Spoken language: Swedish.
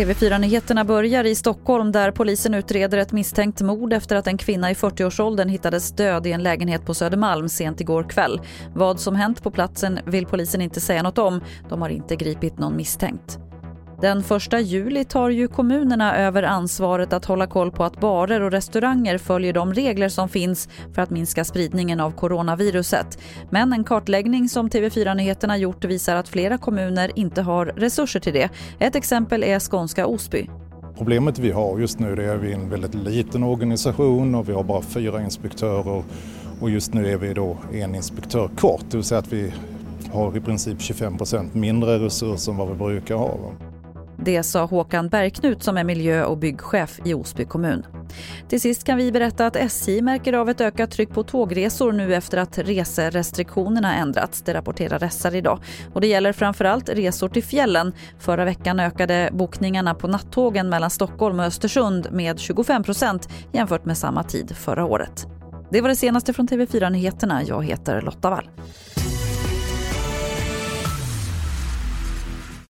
TV4-nyheterna börjar i Stockholm där polisen utreder ett misstänkt mord efter att en kvinna i 40-årsåldern hittades död i en lägenhet på Södermalm sent igår kväll. Vad som hänt på platsen vill polisen inte säga något om. De har inte gripit någon misstänkt. Den 1 juli tar ju kommunerna över ansvaret att hålla koll på att barer och restauranger följer de regler som finns för att minska spridningen av coronaviruset. Men en kartläggning som TV4 Nyheterna gjort visar att flera kommuner inte har resurser till det. Ett exempel är skånska Osby. Problemet vi har just nu är att vi är en väldigt liten organisation och vi har bara fyra inspektörer och just nu är vi då en inspektör kort, det vill säga att vi har i princip 25 procent mindre resurser än vad vi brukar ha. Det sa Håkan Bergknut som är miljö och byggchef i Osby kommun. Till sist kan vi berätta att SJ märker av ett ökat tryck på tågresor nu efter att reserestriktionerna ändrats. Det rapporterar SR idag. Och det gäller framförallt resor till fjällen. Förra veckan ökade bokningarna på nattågen mellan Stockholm och Östersund med 25 procent jämfört med samma tid förra året. Det var det senaste från TV4 Nyheterna. Jag heter Lotta Wall.